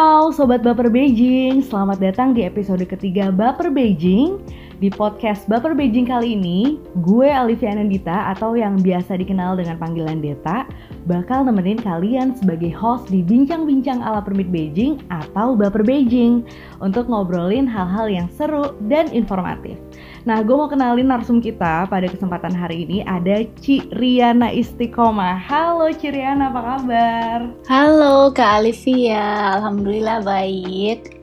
hao Sobat Baper Beijing, selamat datang di episode ketiga Baper Beijing. Di podcast Baper Beijing kali ini, gue Alivia Nandita atau yang biasa dikenal dengan panggilan Deta Bakal nemenin kalian sebagai host di Bincang-Bincang ala Permit Beijing atau Baper Beijing Untuk ngobrolin hal-hal yang seru dan informatif Nah, gue mau kenalin narsum kita pada kesempatan hari ini ada Ci Riana Istiqomah. Halo Ci Riana, apa kabar? Halo Kak Alivia, Alhamdulillah baik.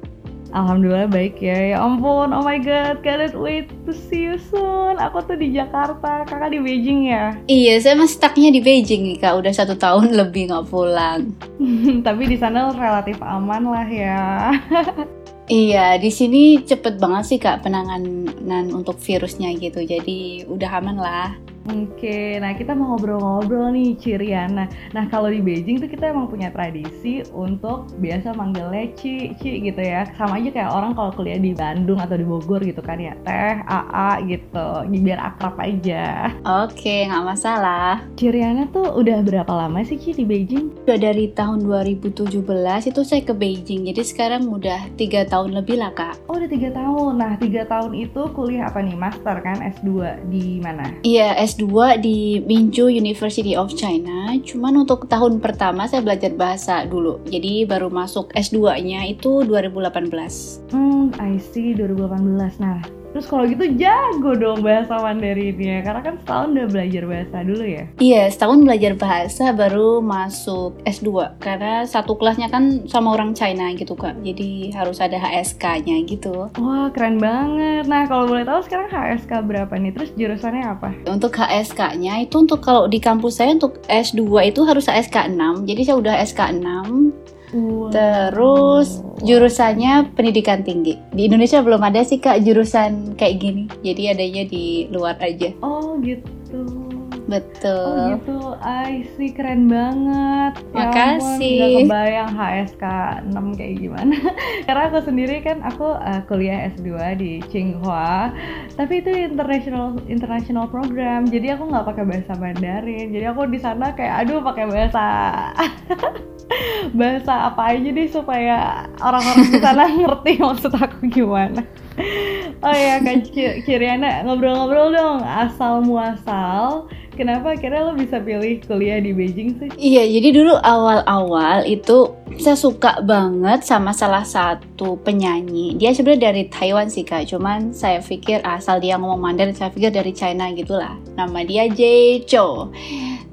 Alhamdulillah baik ya. Ya ampun, oh my god, cannot wait to see you soon. Aku tuh di Jakarta, kakak di Beijing ya? Iya, saya masih stucknya di Beijing nih kak. Udah satu tahun lebih nggak pulang. Tapi di sana relatif aman lah ya. Iya, di sini cepet banget sih kak penanganan untuk virusnya gitu. Jadi udah aman lah. Oke, nah kita mau ngobrol-ngobrol nih Ciriana. Nah kalau di Beijing tuh kita emang punya tradisi untuk biasa manggilnya Ci, Ci gitu ya. Sama aja kayak orang kalau kuliah di Bandung atau di Bogor gitu kan ya, Teh, AA gitu. Biar akrab aja. Oke, nggak masalah. Ciriana tuh udah berapa lama sih Ci di Beijing? Udah dari tahun 2017 itu saya ke Beijing. Jadi sekarang udah tiga tahun lebih lah kak. Oh udah tiga tahun. Nah tiga tahun itu kuliah apa nih? Master kan S2 di mana? Iya, S2 S2 di Minju University of China. Cuman untuk tahun pertama saya belajar bahasa dulu. Jadi baru masuk S2-nya itu 2018. Hmm, I see 2018. Nah, Terus kalau gitu jago dong bahasa Mandarinnya Karena kan setahun udah belajar bahasa dulu ya? Iya setahun belajar bahasa baru masuk S2 Karena satu kelasnya kan sama orang China gitu kak. Jadi harus ada HSK-nya gitu. Wah keren banget. Nah kalau boleh tahu sekarang HSK berapa nih? Terus jurusannya apa? Untuk HSK-nya itu untuk kalau di kampus saya untuk S2 itu harus HSK 6 Jadi saya udah SK 6 Wow. Terus jurusannya pendidikan tinggi. Di Indonesia belum ada sih kak jurusan kayak gini. Jadi adanya di luar aja. Oh gitu. Betul. Oh gitu, I see keren banget. Makasih. Ya ampun, gak kebayang HSK 6 kayak gimana. Karena aku sendiri kan aku uh, kuliah S2 di Tsinghua, tapi itu international international program. Jadi aku nggak pakai bahasa Mandarin. Jadi aku di sana kayak aduh pakai bahasa bahasa apa aja deh supaya orang-orang di sana ngerti maksud aku gimana. Oh ya kan Kiriana ngobrol-ngobrol dong asal muasal Kenapa akhirnya lo bisa pilih kuliah di Beijing sih? Iya, jadi dulu awal-awal itu saya suka banget sama salah satu penyanyi. Dia sebenarnya dari Taiwan sih kak, cuman saya pikir asal dia ngomong Mandarin, saya pikir dari China gitulah. Nama dia Jay Chou.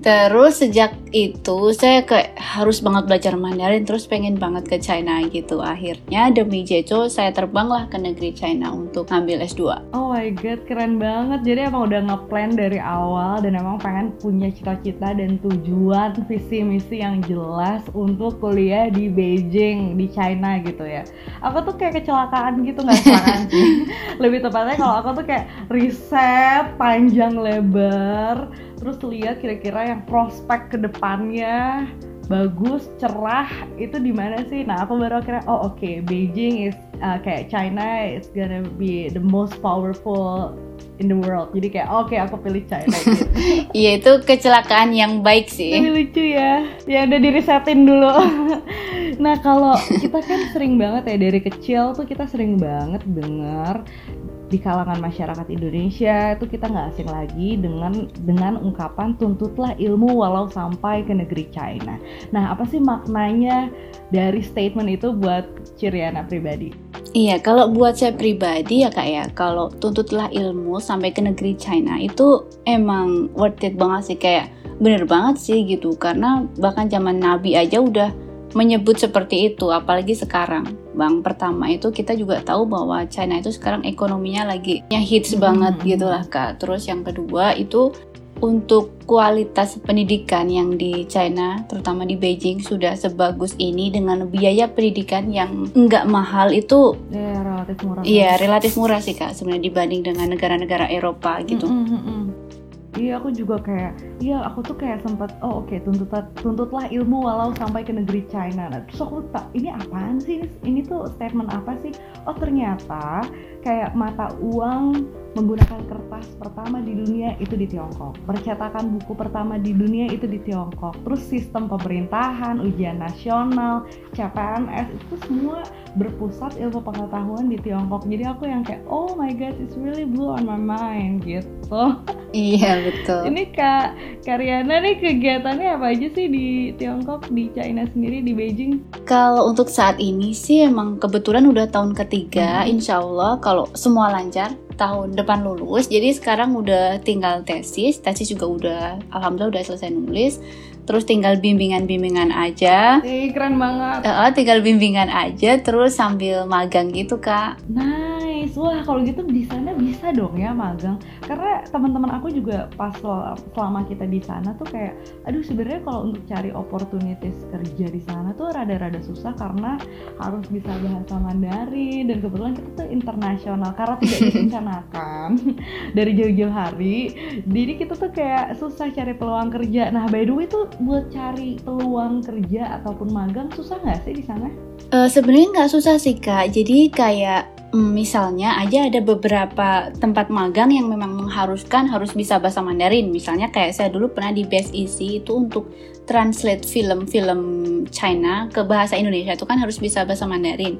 Terus sejak itu saya kayak harus banget belajar Mandarin terus pengen banget ke China gitu. Akhirnya demi Jeco saya terbanglah ke negeri China untuk ngambil S2. Oh my god, keren banget. Jadi emang udah ngeplan dari awal dan emang pengen punya cita-cita dan tujuan visi misi yang jelas untuk kuliah di Beijing, di China gitu ya. Aku tuh kayak kecelakaan gitu nggak kecelakaan sih. Lebih tepatnya kalau aku tuh kayak riset panjang lebar terus lihat kira-kira yang prospek ke depannya bagus, cerah itu di mana sih? Nah, aku baru kira oh oke, okay, Beijing is uh, kayak China is gonna be the most powerful in the world. Jadi kayak oke okay, aku pilih China gitu. Iya, itu kecelakaan yang baik sih. Ini lucu ya. Ya udah dirisetin dulu. nah, kalau kita kan sering banget ya dari kecil tuh kita sering banget dengar di kalangan masyarakat Indonesia itu kita nggak asing lagi dengan dengan ungkapan tuntutlah ilmu walau sampai ke negeri China. Nah, apa sih maknanya dari statement itu buat Ciriana pribadi? Iya, kalau buat saya pribadi ya kak ya, kalau tuntutlah ilmu sampai ke negeri China itu emang worth it banget sih kayak bener banget sih gitu karena bahkan zaman Nabi aja udah menyebut seperti itu, apalagi sekarang. Bang, pertama itu kita juga tahu bahwa China itu sekarang ekonominya lagi yang hits hmm. banget gitu lah kak. Terus yang kedua itu untuk kualitas pendidikan yang di China, terutama di Beijing sudah sebagus ini dengan biaya pendidikan yang enggak mahal itu ya, relatif murah. Iya, relatif murah sih kak sebenarnya dibanding dengan negara-negara Eropa gitu. Mm -hmm. Iya aku juga kayak iya aku tuh kayak sempat oh oke okay, tuntut tuntutlah ilmu walau sampai ke negeri China. Nah, terus aku tak ini apaan sih? Ini, ini tuh statement apa sih? Oh ternyata kayak mata uang menggunakan kertas pertama di dunia itu di Tiongkok. Percetakan buku pertama di dunia itu di Tiongkok. Terus sistem pemerintahan ujian nasional CPNS itu semua berpusat ilmu pengetahuan di Tiongkok. Jadi aku yang kayak oh my god it's really blue on my mind gitu iya betul ini kak Karyana nih kegiatannya apa aja sih di Tiongkok di China sendiri di Beijing kalau untuk saat ini sih emang kebetulan udah tahun ketiga hmm. insya Allah kalau semua lancar tahun depan lulus jadi sekarang udah tinggal tesis tesis juga udah alhamdulillah udah selesai nulis terus tinggal bimbingan-bimbingan aja. Ih, keren banget. Uh, tinggal bimbingan aja, terus sambil magang gitu kak. Nice, wah kalau gitu di sana bisa dong ya magang. Karena teman-teman aku juga pas selama kita di sana tuh kayak, aduh sebenarnya kalau untuk cari opportunities kerja di sana tuh rada-rada susah karena harus bisa bahasa Mandarin dan kebetulan kita tuh internasional karena tidak direncanakan dari jauh-jauh hari. Jadi kita tuh kayak susah cari peluang kerja. Nah by the way tuh buat cari peluang kerja ataupun magang susah nggak sih di sana? Uh, Sebenarnya nggak susah sih kak. Jadi kayak misalnya aja ada beberapa tempat magang yang memang mengharuskan harus bisa bahasa Mandarin. Misalnya kayak saya dulu pernah di Best Easy itu untuk translate film-film China ke bahasa Indonesia itu kan harus bisa bahasa Mandarin.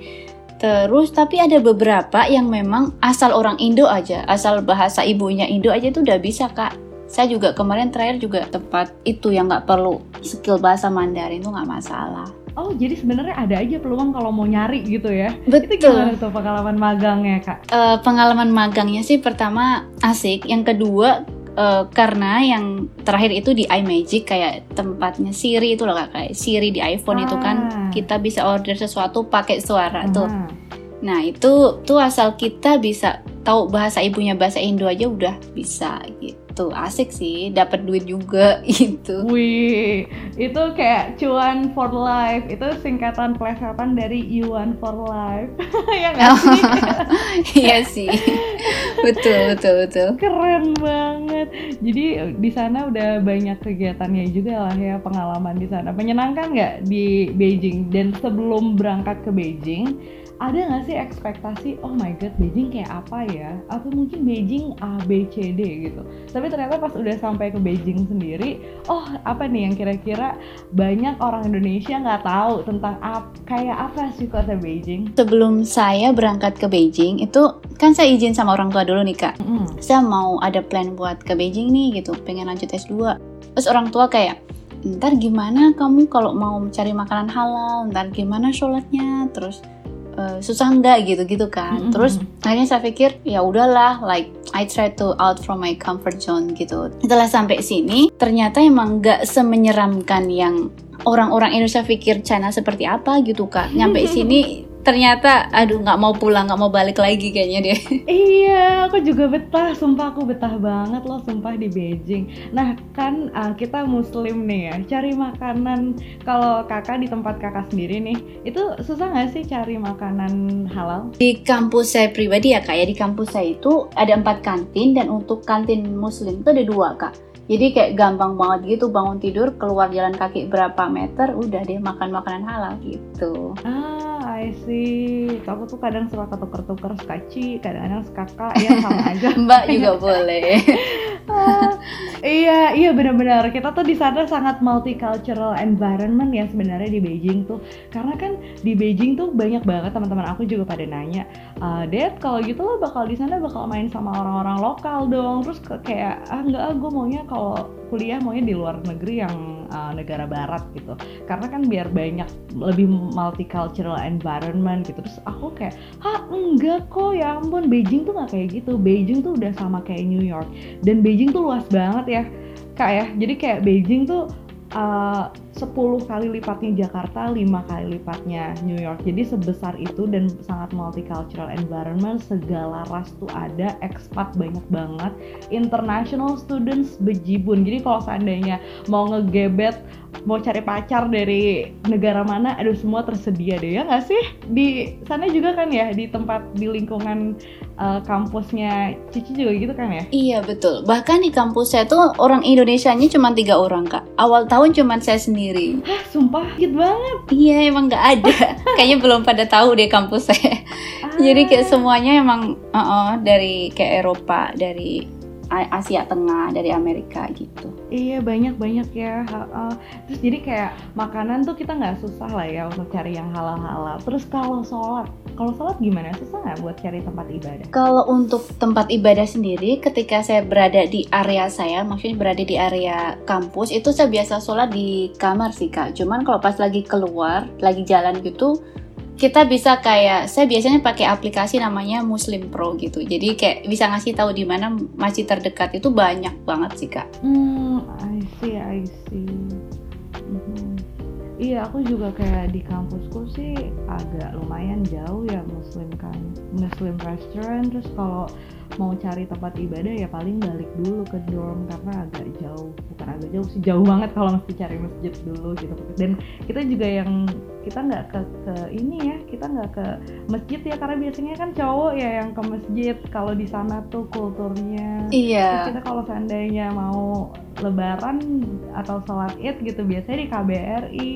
Terus tapi ada beberapa yang memang asal orang Indo aja, asal bahasa ibunya Indo aja itu udah bisa kak saya juga kemarin terakhir juga tempat itu yang nggak perlu skill bahasa Mandarin itu nggak masalah. Oh, jadi sebenarnya ada aja peluang kalau mau nyari gitu ya? Betul. Itu gimana tuh pengalaman magangnya, Kak? Uh, pengalaman magangnya sih pertama asik, yang kedua uh, karena yang terakhir itu di iMagic kayak tempatnya Siri itu loh kak kayak Siri di iPhone ah. itu kan ah. kita bisa order sesuatu pakai suara tuh. Nah itu tuh asal kita bisa tahu bahasa ibunya bahasa Indo aja udah bisa gitu gitu asik sih dapat duit juga gitu. Wih itu kayak cuan for life. Itu singkatan plesetan dari Yuan for life. Ya nggak sih? Iya sih. Betul betul betul. Keren banget. Jadi di sana udah banyak kegiatannya juga lah ya pengalaman di sana. Menyenangkan nggak di Beijing? Dan sebelum berangkat ke Beijing ada nggak sih ekspektasi oh my god Beijing kayak apa ya? Atau mungkin Beijing A B C D gitu. Tapi ternyata pas udah sampai ke Beijing sendiri oh apa nih yang kira-kira banyak orang Indonesia nggak tahu tentang ap kayak apa sih kota Beijing? Sebelum saya berangkat ke Beijing itu kan saya izin sama orang tua dulu nih kak. Mm. saya mau ada plan buat ke Beijing nih gitu pengen lanjut S2 terus orang tua kayak ntar gimana kamu kalau mau mencari makanan halal ntar gimana sholatnya? Terus uh, susah enggak gitu gitu kan. Mm-hmm. terus akhirnya saya pikir ya udahlah like I try to out from my comfort zone gitu. Setelah sampai sini ternyata emang nggak semenyeramkan yang orang-orang Indonesia pikir China seperti apa gitu kak. Nyampe sini ternyata aduh nggak mau pulang nggak mau balik lagi kayaknya deh iya aku juga betah sumpah aku betah banget loh sumpah di Beijing. Nah kan uh, kita muslim nih ya cari makanan. Kalau kakak di tempat kakak sendiri nih itu susah nggak sih cari makanan halal? Di kampus saya pribadi ya kak ya di kampus saya itu ada empat kantin dan untuk kantin muslim itu ada dua kak. Jadi kayak gampang banget gitu bangun tidur keluar jalan kaki berapa meter udah deh makan makanan halal gitu. Ah I see aku tuh kadang suka ketuker-tuker skaci kadang-kadang skaka ya sama aja. Mbak juga boleh. Ah, iya iya benar-benar. Kita tuh di sana sangat multicultural environment ya sebenarnya di Beijing tuh. Karena kan di Beijing tuh banyak banget teman-teman aku juga pada nanya uh, Dad kalau gitu lo bakal di sana bakal main sama orang-orang lokal dong. Terus kayak ah enggak ah gue maunya kalau kuliah maunya di luar negeri yang uh, negara barat gitu. Karena kan biar banyak lebih multicultural environment gitu. Terus aku kayak ah enggak kok ya ampun Beijing tuh nggak kayak gitu. Beijing tuh udah sama kayak New York. Dan Beijing tuh luas banget ya kak ya. Jadi kayak Beijing tuh uh, 10 kali lipatnya Jakarta, 5 kali lipatnya New York. Jadi sebesar itu dan sangat multicultural environment, segala ras tuh ada, expat banyak banget, international students bejibun. Jadi kalau seandainya mau ngegebet, mau cari pacar dari negara mana, aduh semua tersedia deh ya nggak sih? Di sana juga kan ya, di tempat di lingkungan uh, kampusnya Cici juga gitu kan ya? Iya betul. Bahkan di kampus saya tuh orang Indonesia-nya cuma tiga orang kak. Awal tahun cuma saya sendiri. Hah, sumpah gitu banget. Iya emang nggak ada. Kayaknya belum pada tahu deh kampus saya. Ah. Jadi kayak semuanya emang uh -uh, dari kayak Eropa, dari Asia Tengah dari Amerika gitu. Iya banyak banyak ya. Uh, terus jadi kayak makanan tuh kita nggak susah lah ya untuk cari yang halal halal. Terus kalau sholat, kalau sholat gimana? Susah nggak buat cari tempat ibadah? Kalau untuk tempat ibadah sendiri, ketika saya berada di area saya, maksudnya berada di area kampus, itu saya biasa sholat di kamar sih kak. Cuman kalau pas lagi keluar, lagi jalan gitu, kita bisa kayak saya biasanya pakai aplikasi namanya Muslim Pro gitu. Jadi kayak bisa ngasih tahu di mana masjid terdekat itu banyak banget sih kak. Hmm, I see, I see. Hmm. Iya, aku juga kayak di kampusku sih agak lumayan jauh ya Muslim kan, Muslim restaurant. Terus kalau mau cari tempat ibadah ya paling balik dulu ke dorm karena agak jauh. Bukan agak jauh sih jauh banget kalau mesti cari masjid dulu gitu. Dan kita juga yang kita nggak ke ke ini ya kita nggak ke masjid ya karena biasanya kan cowok ya yang ke masjid kalau di sana tuh kulturnya. Iya. Terus kita kalau seandainya mau lebaran atau sholat id gitu biasanya di KBRI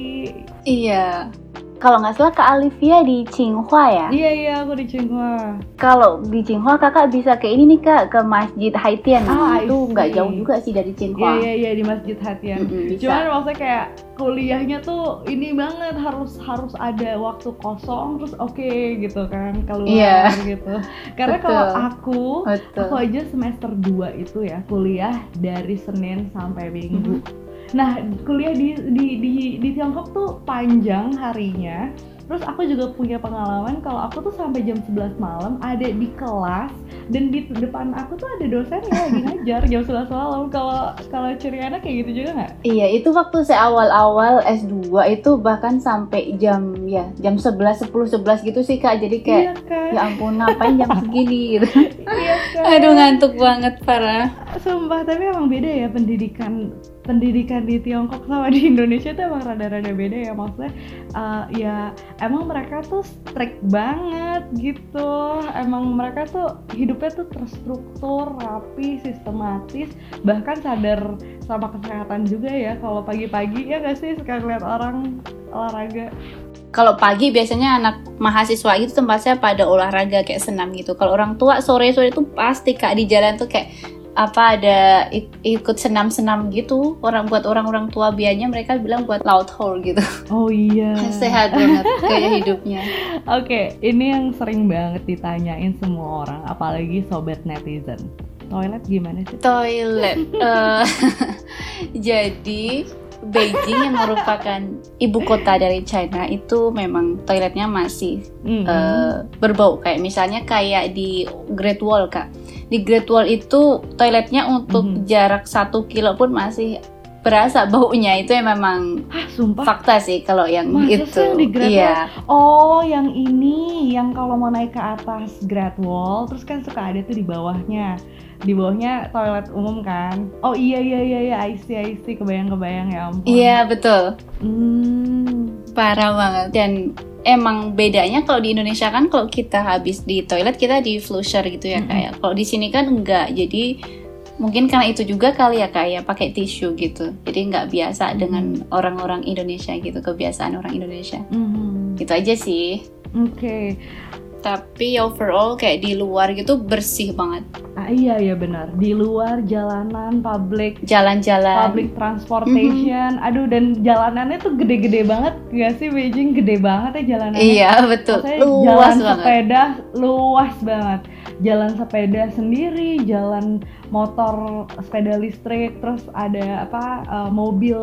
iya kalau nggak salah Kak Alivia di Tsinghua ya? Iya iya aku di Tsinghua. Kalau di Tsinghua kakak bisa ke ini nih kak ke Masjid Haitian. Ah, itu nggak jauh juga sih dari Tsinghua. Iya iya iya di Masjid Haitian. Mm -hmm, Cuman maksudnya kayak kuliahnya tuh ini banget harus harus ada waktu kosong terus oke okay, gitu kan keluar yeah. gitu. Karena kalau aku Betul. aku aja semester 2 itu ya kuliah dari Senin sampai Minggu. Mm -hmm Nah, kuliah di di di di Tiongkok tuh panjang harinya. Terus aku juga punya pengalaman kalau aku tuh sampai jam 11 malam ada di kelas dan di depan aku tuh ada dosen yang lagi ngajar jam 11 malam. Kalau kalau Ciriana kayak gitu juga nggak? Iya, itu waktu saya awal-awal S2 itu bahkan sampai jam ya jam 11 10 11 gitu sih Kak. Jadi kayak iya, kan? ya ampun ngapain jam segini gitu. iya kan? Aduh ngantuk banget parah. Sumpah, tapi emang beda ya pendidikan pendidikan di Tiongkok sama di Indonesia tuh emang rada-rada beda ya maksudnya uh, ya emang mereka tuh strict banget gitu emang mereka tuh hidupnya tuh terstruktur rapi sistematis bahkan sadar sama kesehatan juga ya kalau pagi-pagi ya gak sih suka lihat orang olahraga kalau pagi biasanya anak mahasiswa itu tempat saya pada olahraga kayak senam gitu. Kalau orang tua sore-sore itu pasti kak di jalan tuh kayak apa ada ikut senam-senam gitu. Orang buat orang-orang tua biasanya mereka bilang buat laut hole gitu. Oh iya. Sehat banget kayak hidupnya. Oke okay, ini yang sering banget ditanyain semua orang apalagi sobat netizen. Toilet gimana sih? Toilet uh, jadi Beijing yang merupakan ibu kota dari China itu memang toiletnya masih mm -hmm. uh, berbau. Kayak misalnya kayak di Great Wall kak di Great Wall itu toiletnya untuk mm -hmm. jarak satu kilo pun masih berasa baunya itu yang memang Hah, sumpah? fakta sih kalau yang Masa itu yang di Great iya. Wall? oh yang ini yang kalau mau naik ke atas Great Wall terus kan suka ada tuh di bawahnya di bawahnya toilet umum kan oh iya iya iya iya I see I see kebayang kebayang ya ampun iya betul hmm. parah banget dan emang bedanya kalau di Indonesia kan kalau kita habis di toilet kita di flusher gitu ya mm -hmm. kayak kalau di sini kan enggak jadi mungkin karena itu juga kali ya kayak pakai tisu gitu jadi nggak biasa mm-hmm. dengan orang-orang Indonesia gitu kebiasaan orang Indonesia mm-hmm. itu aja sih oke okay tapi overall kayak di luar gitu bersih banget. Ah, iya iya benar. Di luar jalanan public jalan-jalan public transportation. Mm -hmm. Aduh dan jalanannya tuh gede-gede banget gak sih Beijing gede banget ya jalanannya. Iya betul. Maksudnya luas jalan banget. sepeda luas banget. Jalan sepeda sendiri, jalan motor sepeda listrik terus ada apa uh, mobil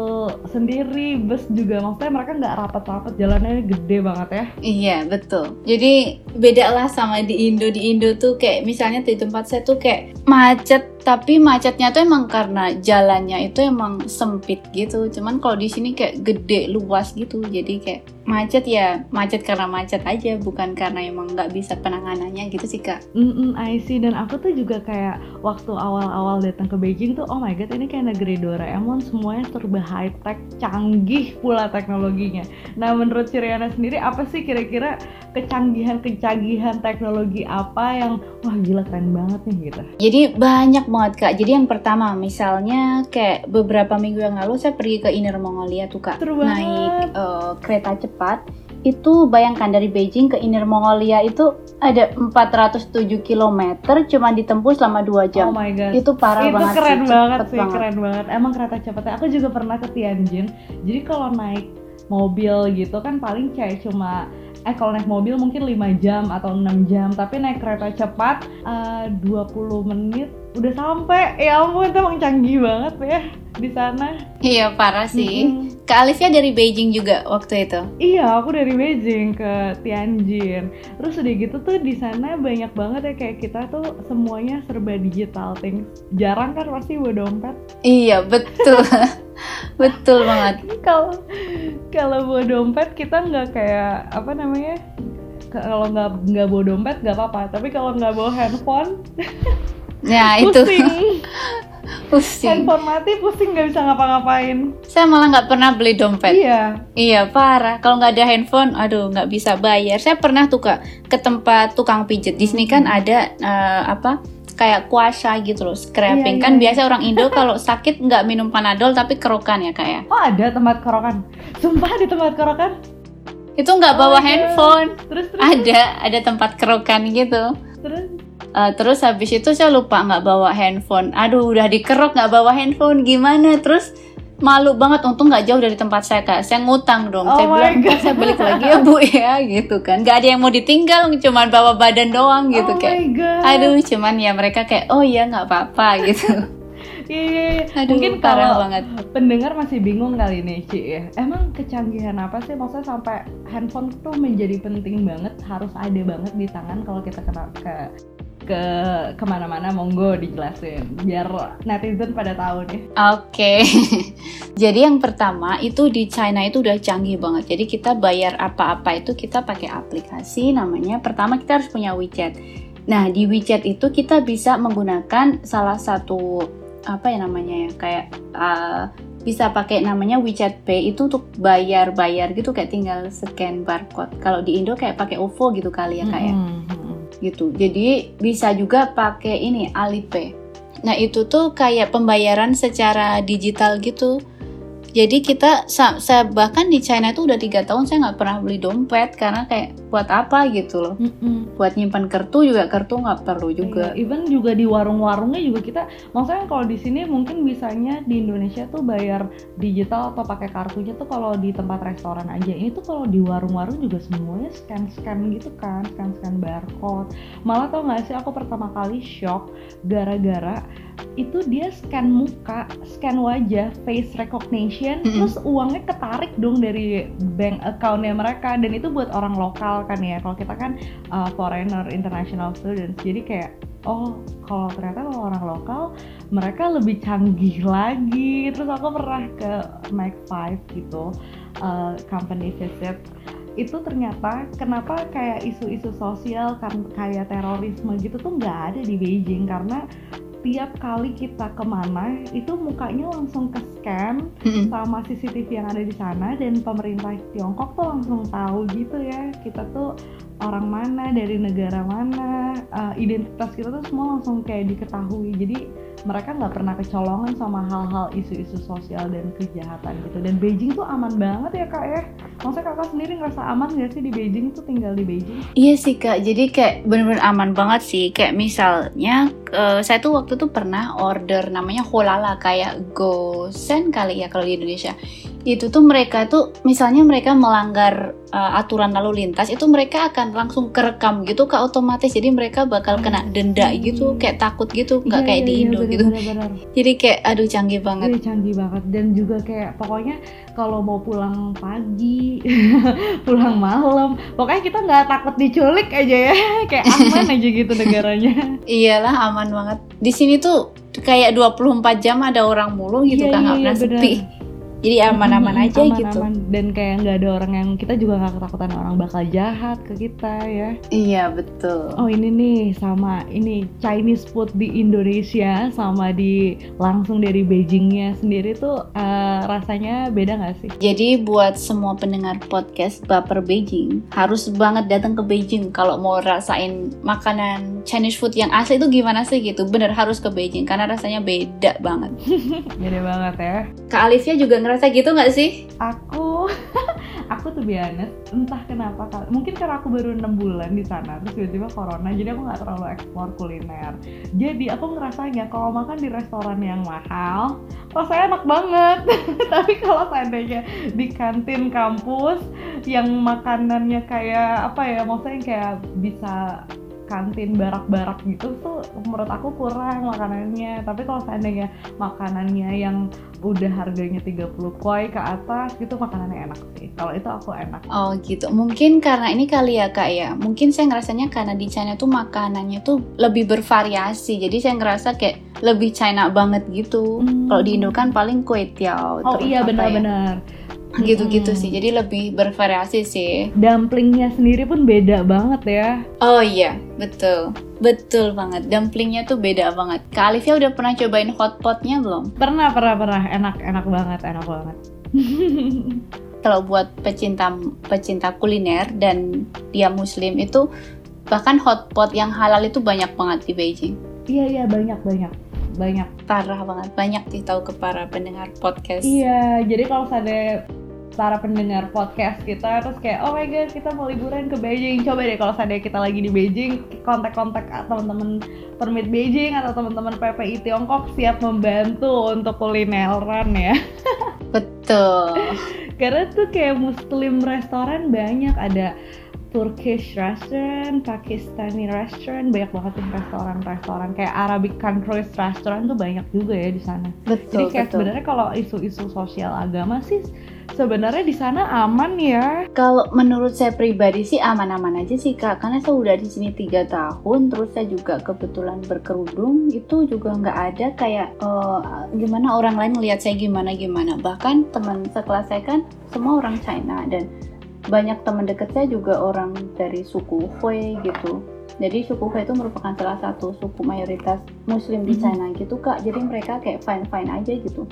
sendiri bus juga. Maksudnya mereka nggak rapat-rapat jalannya gede banget ya. Iya betul. Jadi beda lah sama di Indo. Di Indo tuh kayak misalnya di tempat saya tuh kayak macet. Tapi macetnya tuh emang karena jalannya itu emang sempit gitu. Cuman kalau di sini kayak gede luas gitu. Jadi kayak macet ya macet karena macet aja. Bukan karena emang nggak bisa penanganannya gitu sih kak. Mm -mm, I see. Dan aku tuh juga kayak waktu awal-awal datang ke Beijing tuh oh my god ini kayak negeri Doraemon semuanya serba high tech canggih pula teknologinya. Nah menurut Ciriana sendiri apa sih kira-kira kecanggihan-kecanggihan teknologi apa yang wah gila keren banget nih gitu? Jadi banyak banget kak. Jadi yang pertama misalnya kayak beberapa minggu yang lalu saya pergi ke Inner Mongolia tuh kak naik uh, kereta cepat cepat itu bayangkan dari Beijing ke Inner Mongolia itu ada 407 km cuma ditempuh selama 2 jam. Oh my god. Itu parah itu banget keren sih, banget sih, banget. keren banget. Emang kereta cepatnya aku juga pernah ke Tianjin. Jadi kalau naik mobil gitu kan paling kayak cuma eh kalau naik mobil mungkin 5 jam atau 6 jam, tapi naik kereta cepat uh, 20 menit udah sampai. Ya ampun, itu emang canggih banget ya di sana. Iya, parah sih. Mm -hmm. Kak Alivia dari Beijing juga waktu itu? Iya, aku dari Beijing ke Tianjin. Terus udah gitu tuh di sana banyak banget ya kayak kita tuh semuanya serba digital things. Jarang kan pasti bawa dompet. Iya, betul. betul banget. Kalau kalau bawa dompet kita nggak kayak apa namanya? Kalau nggak nggak bawa dompet nggak apa-apa. Tapi kalau nggak bawa handphone, ya itu. pusing. Handphone mati pusing nggak bisa ngapa-ngapain. Saya malah nggak pernah beli dompet. Iya. Iya parah. Kalau nggak ada handphone aduh nggak bisa bayar. Saya pernah tuh kak ke tempat tukang pijet di sini kan ada uh, apa kayak kuasa gitu loh scraping. Iya, kan iya. biasa orang Indo kalau sakit nggak minum panadol tapi kerokan ya kayak ya? oh ada tempat kerokan. Sumpah di tempat kerokan? Itu nggak oh bawa handphone. Terus, terus ada ada tempat kerokan gitu. Terus? Uh, terus habis itu saya lupa nggak bawa handphone. Aduh, udah dikerok nggak bawa handphone, gimana? Terus malu banget, untung nggak jauh dari tempat saya kak. Saya ngutang dong. Oh saya bilang, God. saya balik lagi ya bu ya, gitu kan. Gak ada yang mau ditinggal, cuma bawa badan doang gitu oh kayak. Aduh, cuman ya mereka kayak, oh iya nggak apa-apa gitu. Iya, iya, iya. mungkin kalau banget. pendengar masih bingung kali nih Ci ya. Emang kecanggihan apa sih maksudnya sampai handphone tuh menjadi penting banget, harus ada banget di tangan kalau kita kena ke ke ke mana-mana monggo dijelasin biar netizen pada tahu nih. Oke, okay. jadi yang pertama itu di China itu udah canggih banget. Jadi kita bayar apa-apa itu kita pakai aplikasi namanya. Pertama kita harus punya WeChat. Nah di WeChat itu kita bisa menggunakan salah satu apa ya namanya ya kayak uh, bisa pakai namanya WeChat Pay itu untuk bayar-bayar gitu kayak tinggal scan barcode. Kalau di Indo kayak pakai OVO gitu kali ya kayak. Mm -hmm gitu. Jadi bisa juga pakai ini Alipay. Nah itu tuh kayak pembayaran secara digital gitu. Jadi kita saya bahkan di China itu udah tiga tahun saya nggak pernah beli dompet karena kayak buat apa gitu loh. Mm -mm. Buat nyimpan kartu juga kartu nggak perlu juga. Iya, even juga di warung-warungnya juga kita, maksudnya kalau di sini mungkin bisanya di Indonesia tuh bayar digital atau pakai kartunya tuh kalau di tempat restoran aja. Ini tuh kalau di warung-warung juga semuanya scan-scan gitu kan, scan-scan barcode. Malah tau nggak sih aku pertama kali shock gara-gara itu dia scan muka, scan wajah, face recognition, mm -hmm. terus uangnya ketarik dong dari bank accountnya mereka dan itu buat orang lokal kan ya. Kalau kita kan uh, foreigner, international students, jadi kayak oh kalau ternyata kalau orang lokal mereka lebih canggih lagi. Terus aku pernah ke Mac 5 gitu, uh, company visit itu ternyata kenapa kayak isu-isu sosial kan kayak terorisme gitu tuh nggak ada di Beijing karena tiap kali kita ke mana itu mukanya langsung ke scan mm-hmm. sama CCTV yang ada di sana dan pemerintah Tiongkok tuh langsung tahu gitu ya kita tuh orang mana dari negara mana uh, identitas kita tuh semua langsung kayak diketahui jadi mereka nggak pernah kecolongan sama hal-hal isu-isu sosial dan kejahatan gitu. Dan Beijing tuh aman banget ya kak ya? Maksudnya kakak sendiri ngerasa aman gak sih di Beijing tuh tinggal di Beijing? Iya sih kak. Jadi kayak bener-bener aman banget sih. Kayak misalnya uh, saya tuh waktu tuh pernah order namanya Holala kayak Gosen kali ya kalau di Indonesia itu tuh mereka tuh misalnya mereka melanggar uh, aturan lalu lintas itu mereka akan langsung kerekam gitu ke otomatis. Jadi mereka bakal kena denda gitu kayak takut gitu nggak Iya, kayak iya, di iya, Indo bener, gitu. bener, bener. jadi kayak aduh canggih banget. Iya canggih banget. Dan juga kayak pokoknya kalau mau pulang pagi, pulang malam, pokoknya kita nggak takut diculik aja ya, kayak aman aja gitu negaranya. iyalah aman banget. Di sini tuh kayak 24 jam ada orang mulu gitu Iya, kan iya, nggak iya, pernah sepi jadi aman-aman aja aman, gitu aman. Dan kayak nggak ada orang yang kita juga nggak ketakutan orang bakal jahat ke kita ya. iya betul Oh ini nih sama ini Chinese food di Indonesia sama di langsung dari Beijingnya sendiri tuh eh, rasanya beda nggak sih? Jadi buat semua pendengar podcast Baper Beijing harus banget datang ke Beijing kalau mau rasain makanan Chinese food yang asli itu gimana sih gitu. Bener harus ke Beijing karena rasanya beda banget. Beda banget ya. Kak Alifnya juga ngerasa gitu nggak sih? aku aku tuh biasa entah kenapa mungkin karena aku baru enam bulan di sana terus tiba-tiba corona jadi aku nggak terlalu eksplor kuliner jadi aku ngerasanya kalau makan di restoran yang mahal rasanya enak banget tapi kalau seandainya di kantin kampus yang makanannya kayak apa ya maksudnya kayak bisa kantin barak-barak gitu tuh menurut aku kurang makanannya tapi kalau seandainya makanannya yang udah harganya 30 koi ke atas gitu makanannya enak sih kalau itu aku enak Oh gitu. Mungkin karena ini kali ya kak ya. Mungkin saya ngerasanya karena di China tuh makanannya tuh lebih bervariasi. Jadi saya ngerasa kayak lebih China banget gitu. Hmm. Kalau di Indo kan paling kue tiao. oh iya ya, benar-benar Gitu-gitu Mm-mm. sih. Jadi lebih bervariasi sih. dumplingnya sendiri pun beda banget ya Oh iya, betul. Betul banget. Dumplingnya tuh beda banget. Kak Alifia udah pernah cobain hotpotnya belum? pernah pernah pernah enak enak banget enak banget Kalau buat pecinta pecinta kuliner dan dia muslim itu bahkan hotpot yang halal itu banyak banget di Beijing. iya iya banyak banyak banyak Parah banget. Banyak sih tahu ke para pendengar podcast. Iya, jadi kalau ada para pendengar podcast kita terus kayak oh my god kita mau liburan ke Beijing coba deh kalau saya kita lagi di Beijing kontak-kontak teman-teman permit Beijing atau teman-teman PPI Tiongkok siap membantu untuk kulineran ya Betul. karena tuh kayak muslim restoran banyak ada Turkish restaurant, Pakistani restaurant, banyak banget tuh restoran-restoran kayak Arabic countries restaurant tuh banyak juga ya di sana. Jadi Betul, kayak betul. sebenarnya kalau isu-isu sosial agama sih sebenarnya di sana aman ya. Kalau menurut saya pribadi sih aman-aman aja sih kak, karena saya udah di sini tiga tahun, terus saya juga kebetulan berkerudung, itu juga nggak ada kayak eh, gimana orang lain ngelihat saya gimana gimana. Bahkan teman sekelas saya kan semua orang China dan banyak teman dekat saya juga orang dari suku Hui gitu. Jadi suku Hui itu merupakan salah satu suku mayoritas Muslim di Mhm. China gitu kak. Jadi mereka kayak fine fine aja gitu.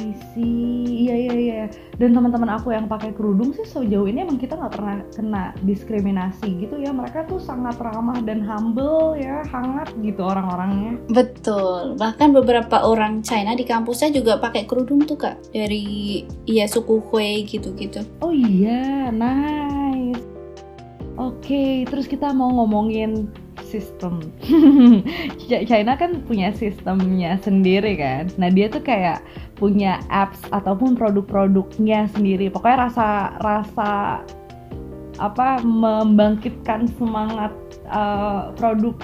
I see, iya iya iya. Dan teman-teman aku yang pakai kerudung sih sejauh ini emang kita nggak pernah kena diskriminasi gitu ya. Mereka tuh sangat ramah dan humble ya, hangat gitu orang-orangnya. Betul. Bahkan beberapa orang China di kampus saya juga pakai kerudung tuh kak dari iya suku Hui gitu-gitu. Oh iya, nice. Oke, terus kita mau ngomongin sistem. Ch- China kan punya sistemnya sendiri kan. Nah dia tuh kayak punya apps ataupun produk-produknya sendiri. Pokoknya rasa rasa apa membangkitkan semangat eh, produk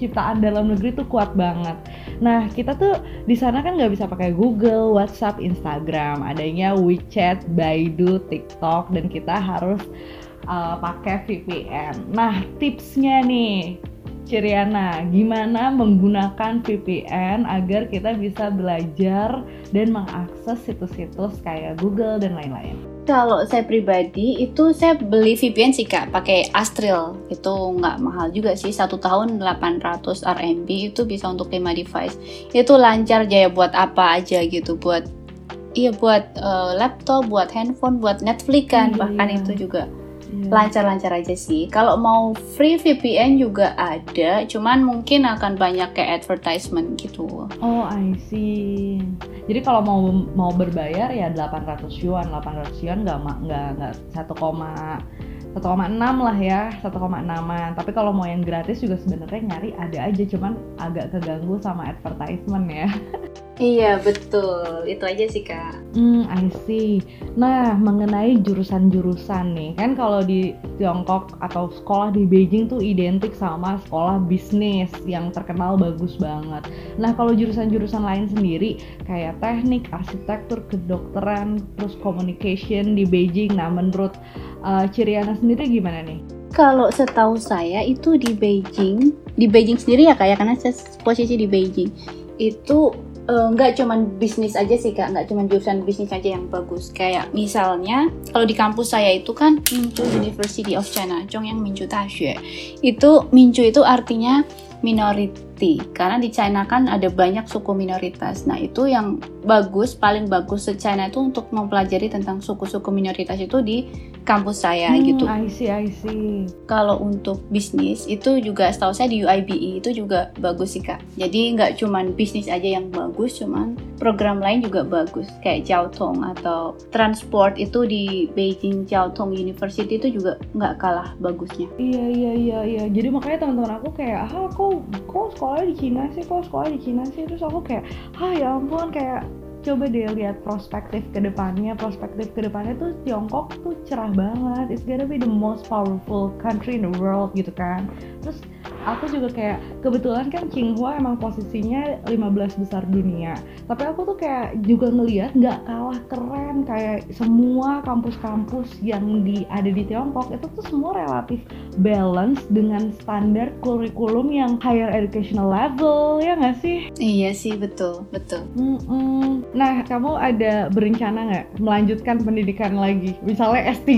ciptaan dalam negeri tuh kuat banget. Nah kita tuh di sana kan nggak bisa pakai Google, WhatsApp, Instagram, adanya WeChat, Baidu, TikTok, dan kita harus uh, pakai VPN. Nah tipsnya nih, Ciriana, gimana menggunakan VPN agar kita bisa belajar dan mengakses situs-situs kayak Google dan lain-lain? Kalau saya pribadi itu saya beli VPN sih kak, pakai Astril itu nggak mahal juga sih satu tahun 800 RMB itu bisa untuk 5 device. Itu lancar jaya buat apa aja gitu, buat iya buat eh, laptop, buat handphone, buat Netflix kan, Iya, bahkan iya. itu juga. Lancar-lancar aja sih. Kalau mau free VPN juga ada, cuman mungkin akan banyak kayak advertisement gitu. Oh, I see. Jadi kalau mau mau berbayar ya 800 yuan, 800 yuan nggak nggak nggak 1, 1,6 lah ya, 1,6an. Tapi kalau mau yang gratis juga sebenarnya nyari ada aja, cuman agak keganggu sama advertisement ya. Iya betul, itu aja sih kak. Hmm, I see. Nah, mengenai jurusan-jurusan nih, kan kalau di Tiongkok atau sekolah di Beijing tuh identik sama sekolah bisnis yang terkenal bagus banget. Nah, kalau jurusan-jurusan lain sendiri kayak teknik, arsitektur, kedokteran, terus communication di Beijing. Nah, menurut uh, Ciriana sendiri gimana nih? Kalau setahu saya itu di Beijing, di Beijing sendiri ya kayak karena saya posisi di Beijing itu Eh, nggak uh, cuman bisnis aja sih kak, nggak cuman jurusan bisnis aja yang bagus. Kayak misalnya kalau di kampus saya itu kan Mincu University of China, Zhongyang Mincu Daxue. Itu Mincu itu artinya minority karena di China kan ada banyak suku minoritas. Nah itu yang bagus, paling bagus se China itu untuk mempelajari tentang suku-suku minoritas itu di kampus saya hmm, gitu. I see, I see. Kalau untuk bisnis itu juga setahu saya di UIBE itu juga bagus sih kak. Jadi nggak cuman bisnis aja yang bagus, cuman program lain juga bagus. Kayak Jiaotong atau transport itu di Beijing Jiaotong University itu juga nggak kalah bagusnya. Iya iya iya iya. Jadi makanya teman-teman aku kayak, ah kok kok sekolah di Cina sih, kok sekolah di Cina sih. Terus aku kayak, ah ya ampun kayak coba deh lihat prospektif ke depannya prospektif ke depannya tuh Tiongkok tuh cerah banget it's gonna be the most powerful country in the world gitu kan terus aku juga kayak kebetulan kan Tsinghua emang posisinya 15 besar dunia. Tapi aku tuh kayak juga ngeliat nggak kalah keren kayak semua kampus-kampus yang di ada di Tiongkok itu tuh semua relatif balance dengan standar kurikulum yang higher educational level ya nggak sih? Iya sih betul betul. Mm -mm. nah kamu ada berencana nggak melanjutkan pendidikan lagi? Misalnya S3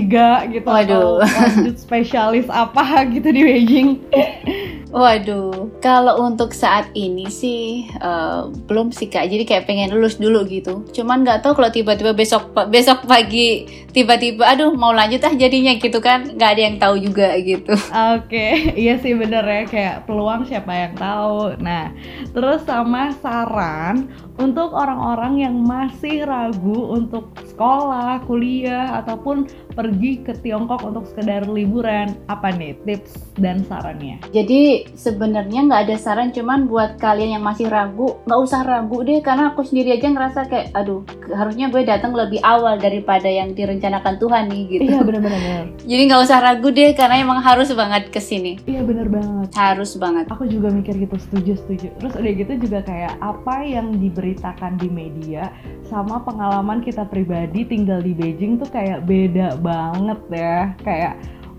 gitu Waduh. atau lanjut spesialis apa gitu di Beijing Waduh, kalau untuk saat ini sih uh, belum sih kak. Jadi kayak pengen lulus dulu gitu. Cuman nggak tahu kalau tiba-tiba besok besok pagi tiba-tiba, aduh mau lanjut ah jadinya gitu kan? Nggak ada yang tahu juga gitu. Oke, okay. iya sih bener ya kayak peluang siapa yang tahu. Nah, terus sama saran untuk orang-orang yang masih ragu untuk sekolah, kuliah ataupun pergi ke Tiongkok untuk sekedar liburan, apa nih tips dan sarannya? Jadi sebenarnya nggak ada saran, cuman buat kalian yang masih ragu, nggak usah ragu deh, karena aku sendiri aja ngerasa kayak, aduh, harusnya gue datang lebih awal daripada yang direncanakan Tuhan nih gitu. Iya benar-benar. Jadi nggak usah ragu deh, karena emang harus banget ke sini. Iya benar banget. Harus banget. Aku juga mikir gitu, setuju setuju. Terus udah gitu juga kayak apa yang diberitakan di media sama pengalaman kita pribadi tinggal di Beijing tuh kayak beda banget ya. Kayak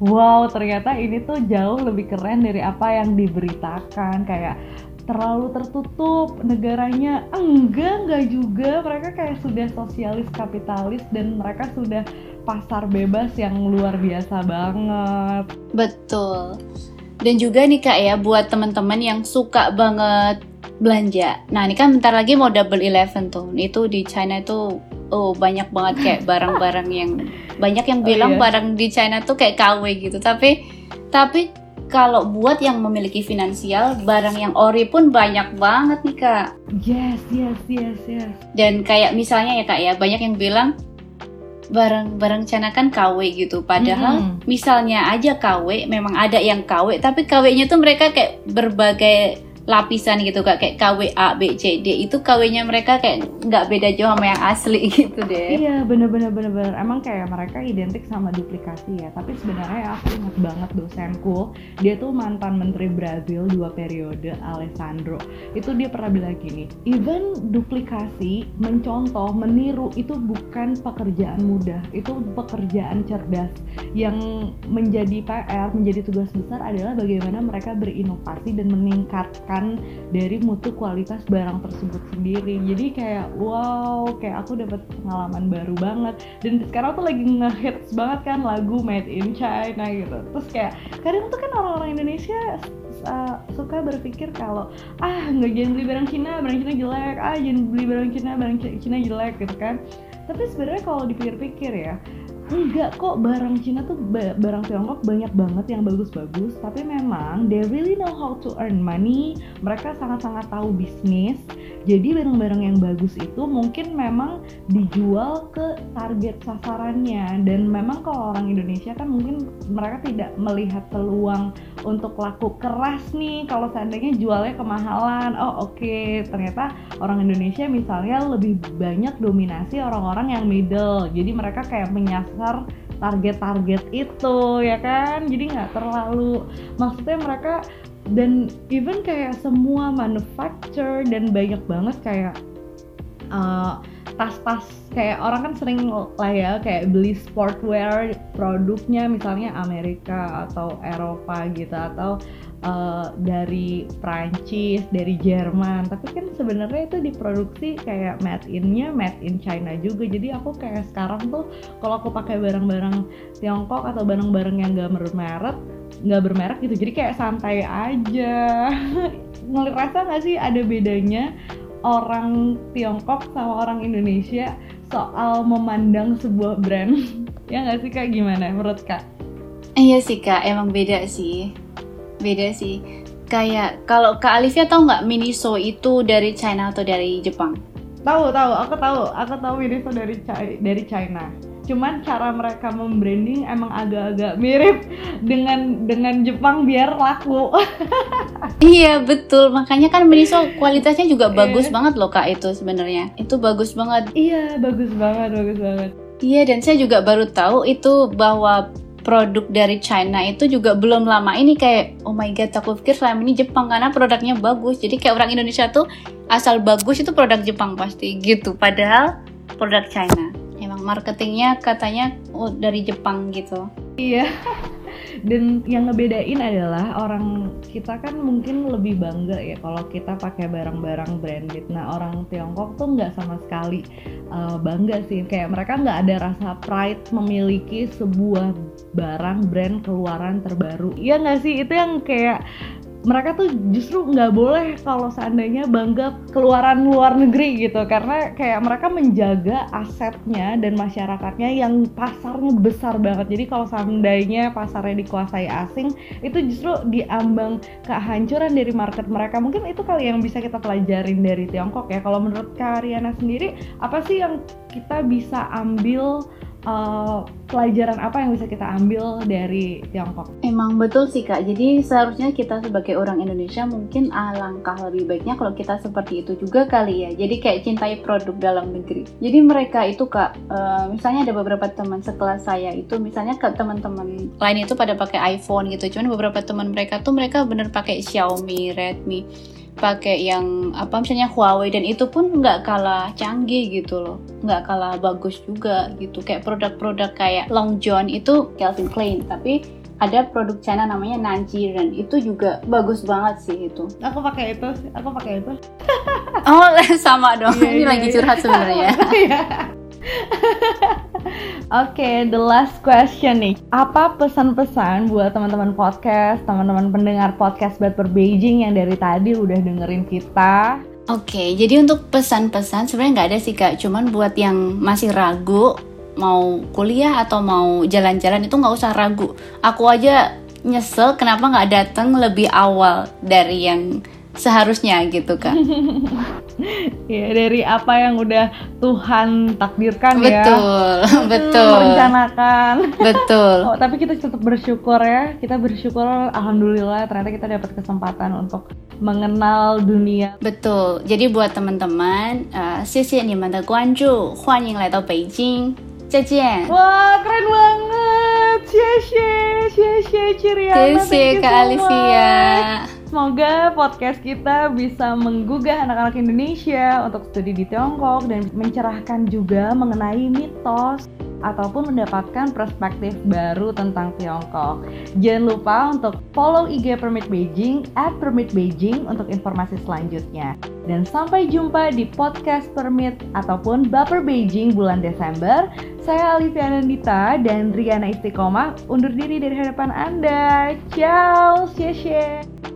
wow ternyata ini tuh jauh lebih keren dari apa yang diberitakan. Kayak terlalu tertutup negaranya. Enggak enggak juga. Mereka kayak sudah sosialis kapitalis dan mereka sudah pasar bebas yang luar biasa banget. Betul. Dan juga nih kak ya buat teman-teman yang suka banget belanja. Nah ini kan bentar lagi mau double eleven tuh. Itu di China itu oh banyak banget kayak barang-barang yang banyak yang oh, bilang oh, iya. barang di China tuh kayak KW gitu tapi tapi kalau buat yang memiliki finansial barang yang ori pun banyak banget nih kak yes yes yes yes dan kayak misalnya ya kak ya banyak yang bilang barang-barang China kan KW gitu padahal -hmm. misalnya aja KW memang ada yang KW tapi KW-nya tuh mereka kayak berbagai lapisan gitu kak. Kayak KW A B C D. Itu KW-nya mereka kayak nggak beda jauh sama yang asli gitu deh. Iya bener-bener bener-bener. Emang kayak mereka identik sama duplikasi ya. Tapi sebenarnya aku ingat banget dosenku dia tuh mantan menteri Brazil dua periode Alessandro. Itu dia pernah bilang gini even duplikasi mencontoh meniru itu bukan pekerjaan mudah. Itu pekerjaan cerdas. Yang menjadi PR menjadi tugas besar adalah bagaimana mereka berinovasi dan meningkatkan dari mutu kualitas barang tersebut sendiri. Jadi kayak wow kayak aku dapat pengalaman baru banget. Dan sekarang tuh lagi ngehits banget kan lagu Made in China gitu. Terus kayak kadang tuh kan orang-orang Indonesia uh, suka berpikir kalau ah nggak jangan beli barang Cina barang Cina jelek. Ah jangan beli barang Cina barang Cina jelek gitu kan. Tapi sebenarnya kalau dipikir-pikir ya enggak kok barang Cina tuh barang Tiongkok banyak banget yang bagus-bagus. Tapi memang they really know how to earn money. Mereka sangat-sangat tahu bisnis Jadi barang-barang yang bagus itu mungkin memang dijual ke target sasarannya dan memang kalau orang Indonesia kan mungkin mereka tidak melihat peluang untuk laku keras nih kalau seandainya jualnya kemahalan. Oh oke, okay. ternyata orang Indonesia misalnya lebih banyak dominasi orang-orang yang middle. Jadi mereka kayak menyasar target-target itu ya kan jadi nggak terlalu maksudnya mereka dan even kayak semua manufacturer dan banyak banget kayak uh, tas-tas kayak orang kan sering lah ya kayak beli sportwear produknya misalnya Amerika atau Eropa gitu atau uh, dari Prancis, dari Jerman, tapi kan sebenarnya itu diproduksi kayak made innya made in China juga. Jadi aku kayak sekarang tuh kalau aku pakai barang-barang Tiongkok atau barang-barang yang gak bermerek, nggak bermerek gitu. Jadi kayak santai aja. Ngerasa nggak sih ada bedanya orang Tiongkok sama orang Indonesia soal memandang sebuah brand ya nggak sih kak gimana menurut kak? Iya sih kak emang beda sih beda sih kayak kalau kak Alivia tahu nggak Miniso itu dari China atau dari Jepang? Tahu tahu aku tahu aku tahu Miniso dari dari China cuman cara mereka membranding emang agak-agak mirip dengan dengan Jepang biar laku. iya betul, makanya kan Miniso kualitasnya juga iya. bagus banget loh kak itu sebenarnya. Itu bagus banget. Iya bagus banget, bagus banget. Iya dan saya juga baru tahu itu bahwa produk dari China itu juga belum lama ini kayak oh my god aku pikir selama ini Jepang karena produknya bagus jadi kayak orang Indonesia tuh asal bagus itu produk Jepang pasti gitu padahal produk China marketingnya katanya dari Jepang gitu. Iya. Dan yang ngebedain adalah orang kita kan mungkin lebih bangga ya kalau kita pakai barang-barang branded. Nah orang Tiongkok tuh nggak sama sekali uh, bangga sih. Kayak mereka nggak ada rasa pride memiliki sebuah barang brand keluaran terbaru. Iya nggak sih? Itu yang kayak mereka tuh justru nggak boleh kalau seandainya bangga keluaran luar negeri gitu. Karena kayak mereka menjaga asetnya dan masyarakatnya yang pasarnya besar banget. Jadi kalau seandainya pasarnya dikuasai asing itu justru diambang kehancuran dari market mereka. Mungkin itu kali yang bisa kita pelajarin dari Tiongkok ya. Kalau menurut Kariana sendiri apa sih yang kita bisa ambil uh, pelajaran apa yang bisa kita ambil dari Tiongkok? Emang betul sih kak. Jadi seharusnya kita sebagai orang Indonesia mungkin alangkah lebih baiknya kalau kita seperti itu juga kali ya. Jadi kayak cintai produk dalam negeri. Jadi mereka itu kak, uh, misalnya ada beberapa teman sekelas saya itu, misalnya ke teman-teman lain itu pada pakai iPhone gitu. Cuman beberapa teman mereka tuh mereka bener pakai Xiaomi, Redmi pakai yang apa misalnya Huawei dan itu pun nggak kalah canggih gitu loh. Nggak kalah bagus juga gitu. Kayak produk-produk kayak Long John itu Calvin Klein tapi ada produk China namanya Nanjiren itu juga bagus banget sih itu. Aku pakai itu aku pakai itu oh sama dong. Yeah, ini yeah, lagi yeah. curhat sebenarnya. Iya. okay, the last question nih. Apa pesan-pesan buat teman-teman podcast, teman-teman pendengar podcast Bad per Beijing yang dari tadi udah dengerin kita? Oke, okay, jadi untuk pesan-pesan sebenarnya nggak ada sih kak. Cuman buat yang masih ragu mau kuliah atau mau jalan-jalan itu nggak usah ragu. Aku aja nyesel kenapa nggak datang lebih awal dari yang seharusnya gitu kan ya dari apa yang udah Tuhan takdirkan betul, ya betul betul merencanakan betul oh, tapi kita tetap bersyukur ya kita bersyukur alhamdulillah ternyata kita dapat kesempatan untuk mengenal dunia betul jadi buat teman-teman uh, 谢谢你们的关注欢迎来到北京再见 wah keren banget 谢谢谢谢 Ciriana 谢谢 Kak Alivia Semoga podcast kita bisa menggugah anak-anak Indonesia untuk studi di Tiongkok dan mencerahkan juga mengenai mitos ataupun mendapatkan perspektif baru tentang Tiongkok. Jangan lupa untuk follow IG Permit Beijing at Permit Beijing untuk informasi selanjutnya. Dan sampai jumpa di podcast Permit ataupun Baper Beijing bulan Desember. Saya Alivia Nandita dan Riana Istiqomah undur diri dari hadapan Anda. Ciao, xie xie.